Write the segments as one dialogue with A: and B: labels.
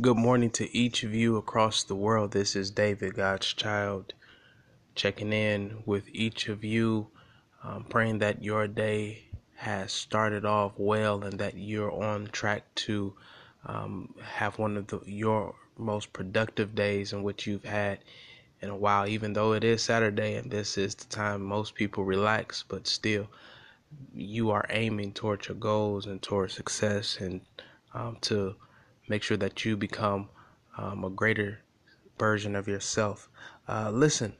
A: Good morning to each of you across the world. This is David, God's child, checking in with each of you, um, praying that your day has started off well and that you're on track to um, have one of the, your most productive days in which you've had in a while. Even though it is Saturday and this is the time most people relax, but still, you are aiming towards your goals and towards success and um, to make sure that you become um, a greater version of yourself. Uh, listen,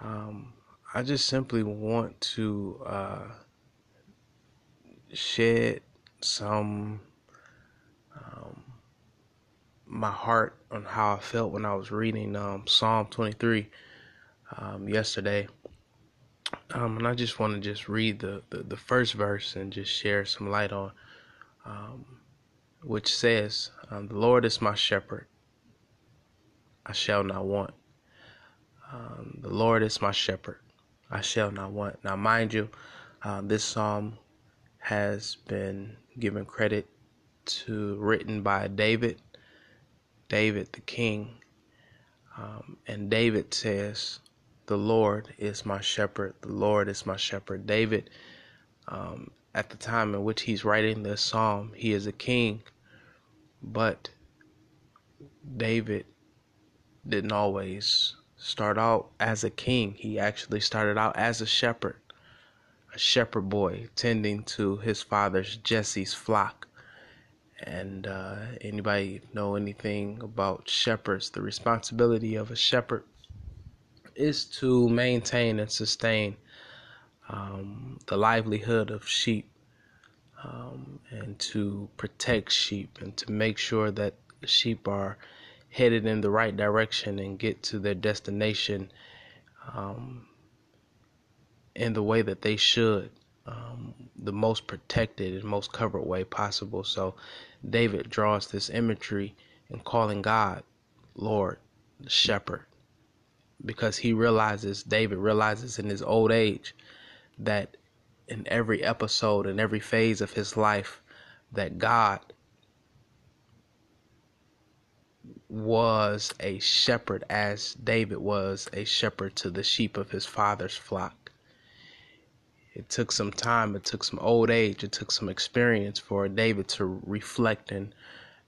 A: um, I just simply want to uh, shed some um, my heart on how I felt when I was reading um, Psalm 23 um, yesterday. Um, and I just want to just read the, the, the, first verse and just share some light on um, which says, um, The Lord is my shepherd, I shall not want. Um, the Lord is my shepherd, I shall not want. Now, mind you, uh, this psalm has been given credit to, written by David, David the king. Um, and David says, The Lord is my shepherd, the Lord is my shepherd. David um, at the time in which he's writing this psalm. He is a king, but David didn't always start out as a king. He actually started out as a shepherd, a shepherd boy tending to his father's Jesse's flock. And uh, anybody know anything about shepherds? The responsibility of a shepherd is to maintain and sustain um, the livelihood of sheep um, and to protect sheep and to make sure that sheep are headed in the right direction and get to their destination um, in the way that they should, um, the most protected and most covered way possible. So David draws this imagery in calling God Lord, the shepherd, because he realizes, David realizes in his old age that in every episode in every phase of his life that God was a shepherd as David was a shepherd to the sheep of his father's flock. It took some time, it took some old age, it took some experience for David to reflect and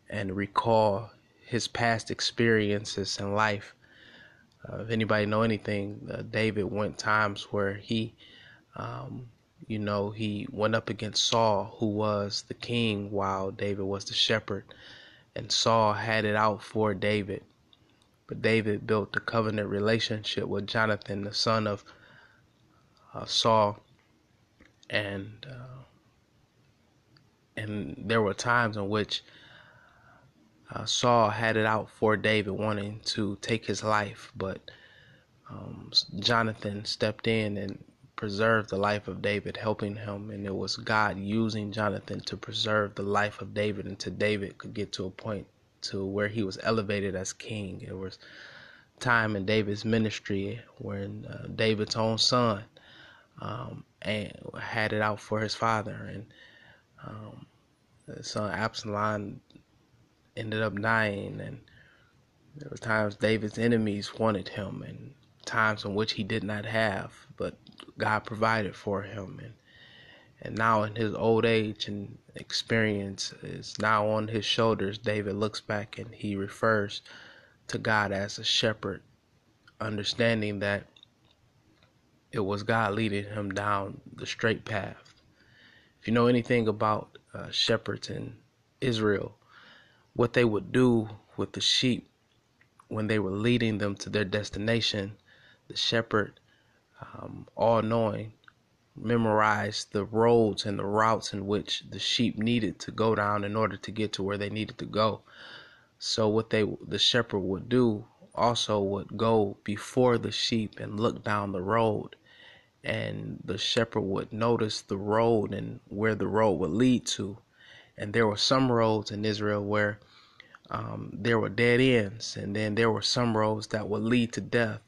A: and recall his past experiences in life. Uh, if anybody know anything, uh, David went times where he um, you know, he went up against Saul, who was the king while David was the shepherd. And Saul had it out for David. But David built a covenant relationship with Jonathan, the son of uh, Saul. And uh, and there were times in which uh, Saul had it out for David, wanting to take his life, but um, Jonathan stepped in and preserve the life of David, helping him. And it was God using Jonathan to preserve the life of David until David could get to a point to where he was elevated as king. It was time in David's ministry when uh, David's own son um, and had it out for his father, and um, his son Absalom ended up dying, and there were times David's enemies wanted him, and times in which he did not have, God provided for him and and now in his old age and experience is now on his shoulders, David looks back and he refers to God as a shepherd, understanding that it was God leading him down the straight path. If you know anything about uh, shepherds in Israel, what they would do with the sheep when they were leading them to their destination, the shepherd um, all knowing, memorized the roads and the routes in which the sheep needed to go down in order to get to where they needed to go. So what they the shepherd would do also would go before the sheep and look down the road and the shepherd would notice the road and where the road would lead to. And there were some roads in Israel where um, there were dead ends, and then there were some roads that would lead to death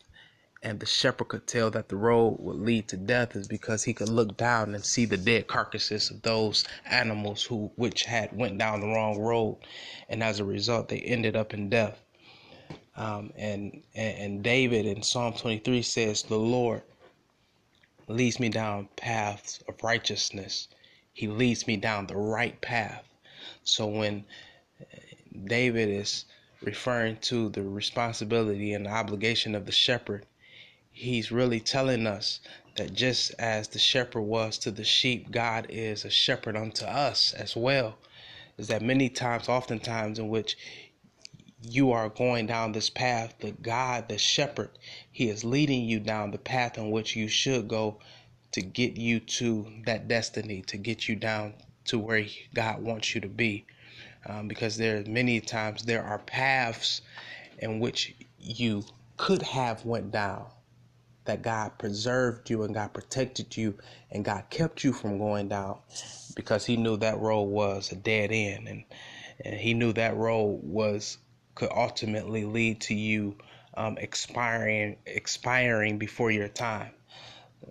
A: and the shepherd could tell that the road would lead to death is because he could look down and see the dead carcasses of those animals who which had went down the wrong road. And as a result they ended up in death. Um, and, and and david in psalm 23 says the lord leads me down paths of righteousness. He leads me down the right path. So when david is referring to the responsibility and the obligation of the shepherd he's really telling us that just as the shepherd was to the sheep, God is a shepherd unto us as well. Is that many times, oftentimes, in which you are going down this path, the God, the shepherd, he is leading you down the path in which you should go to get you to that destiny, to get you down to where God wants you to be. Um, because there are many times there are paths in which you could have went down that God preserved you and God protected you and God kept you from going down because he knew that road was a dead end and, and he knew that road was could ultimately lead to you um, expiring expiring before your time.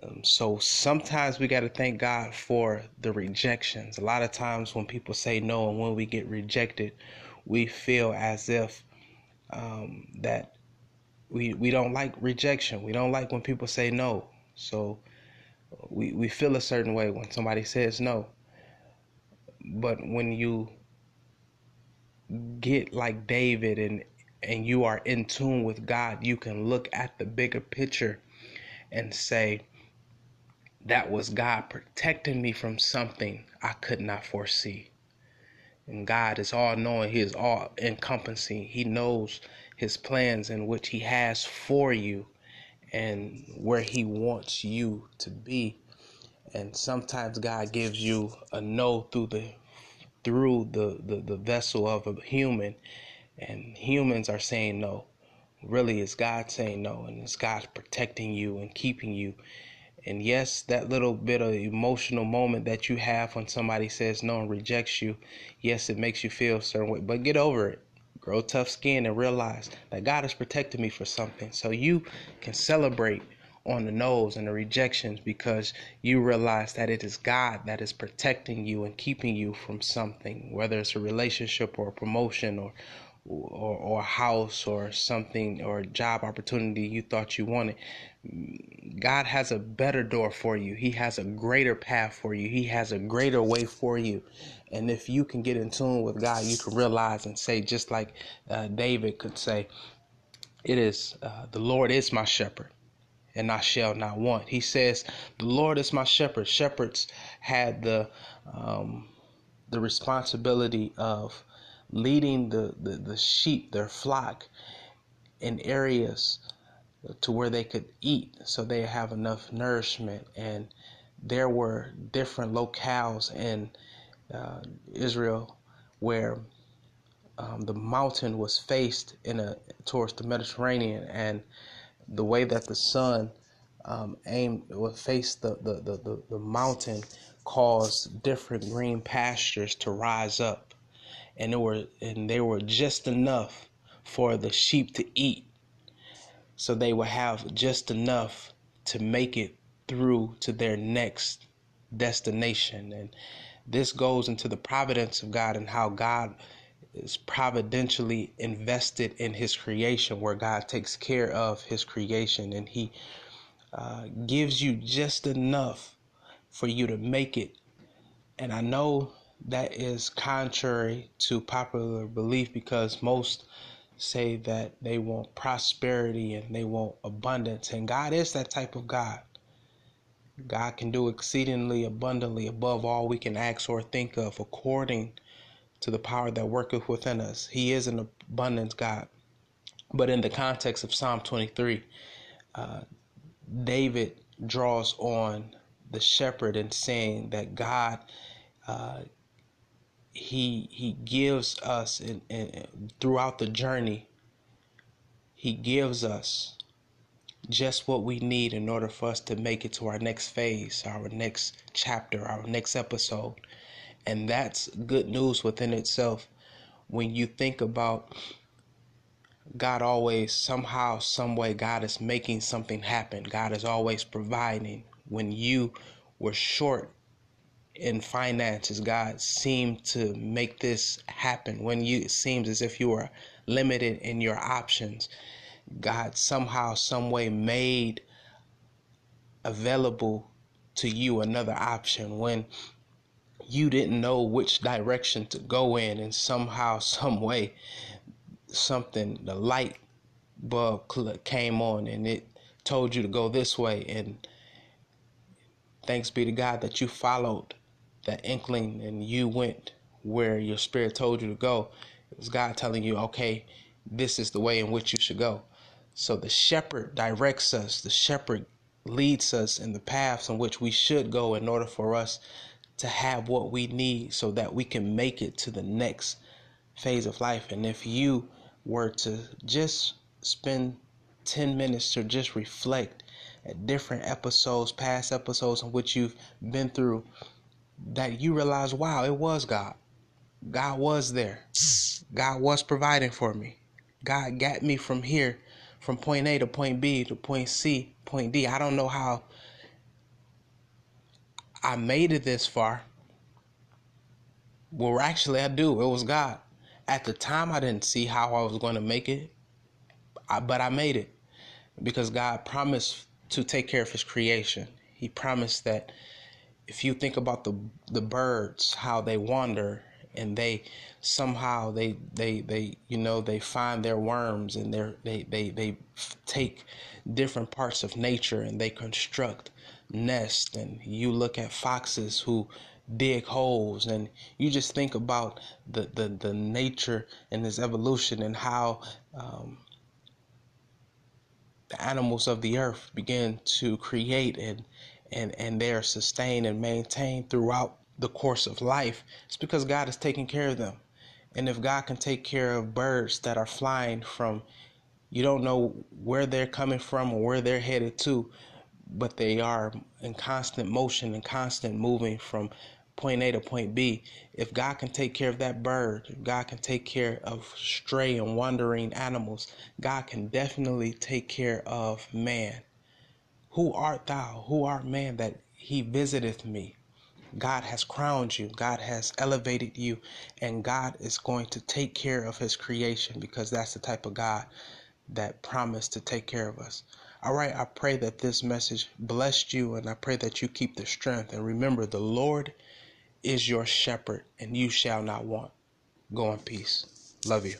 A: Um, so sometimes we got to thank God for the rejections. A lot of times when people say no and when we get rejected, we feel as if um, that we we don't like rejection. We don't like when people say no. So we we feel a certain way when somebody says no. But when you get like David and and you are in tune with God, you can look at the bigger picture and say that was God protecting me from something I could not foresee. And God is all knowing, He is all encompassing. He knows his plans and which he has for you and where he wants you to be. And sometimes god gives you a no through the through the, the, the vessel of a human. And humans are saying no. Really it's god saying no. And it's god protecting you and keeping you and yes that little bit of emotional moment that you have when somebody says no and rejects you yes it makes you feel a certain way but get over it grow tough skin and realize that God has protected me for something. So you can celebrate on the nose and the rejections because you realize that it is God that is protecting you and keeping you from something, whether it's a relationship or a promotion or or, or house or something or job opportunity you thought you wanted. God has a better door for you. He has a greater path for you. He has a greater way for you. And if you can get in tune with God, you can realize and say, just like uh, David could say, It is uh, the Lord is my shepherd, and I shall not want. He says, The Lord is my shepherd. Shepherds had the um, the responsibility of leading the, the, the sheep, their flock, in areas to where they could eat so they have enough nourishment. And there were different locales in uh, Israel where um, the mountain was faced in a towards the Mediterranean, and the way that the sun um, aimed would face the, the, the, the, the mountain caused different green pastures to rise up and they were and they were just enough for the sheep to eat. So they would have just enough to make it through to their next destination. And this goes into the providence of God and how God is providentially invested in his creation where God takes care of his creation and he uh, gives you just enough for you to make it. And I know that is contrary to popular belief because most say that they want prosperity and they want abundance. And God is that type of God. God can do exceedingly abundantly above all we can ask or think of according to the power that worketh within us. He is an abundance God. But in the context of Psalm 23, uh, David draws on the shepherd and saying that God uh, he he gives us in, in, throughout the journey he gives us just what we need in order for us to make it to our next phase our next chapter our next episode and that's good news within itself when you think about God always, somehow, some way, God is making something happen. God is always providing. When you were short in finances, God seemed to make this happen. When you it seems as if you were limited in your options, God somehow, some way made available to you another option. When you didn't know which direction to go in, and somehow, some way, something, the light bulb came on and it told you to go this way. And thanks be to God that you followed that inkling and you went where your spirit told you to go. It was God telling you, okay, this is the way in which you should go. So the shepherd directs us, the shepherd leads us in the paths in which we should go in order for us to have what we need so that we can make it to the next phase of life. And if you were to just spend 10 minutes to just reflect at different episodes, past episodes in which you've been through, that you realize, wow, it was God. God was there. God was providing for me. God got me from here, from point A to point B to point C, point D. I don't know how I made it this far. Well, actually, I do. It was God. At the time, I didn't see how I was going to make it, but I made it because God promised to take care of His creation. He promised that if you think about the the birds, how they wander and they somehow they they they you know they find their worms and they they they they take different parts of nature and they construct nests. And you look at foxes who dig holes and you just think about the the, the nature and this evolution and how um, the animals of the earth begin to create and and and they are sustained and maintained throughout the course of life it's because God is taking care of them and if God can take care of birds that are flying from you don't know where they're coming from or where they're headed to but they are in constant motion and constant moving from point A to point B, if God can take care of that bird, if God can take care of stray and wandering animals, God can definitely take care of man. Who art thou? Who art man that he visiteth me? God has crowned you, God has elevated you, and God is going to take care of his creation because that's the type of God that promised to take care of us. All right, I pray that this message blessed you and I pray that you keep the strength. And remember, the Lord is your shepherd, and you shall not want. Go in peace. Love you.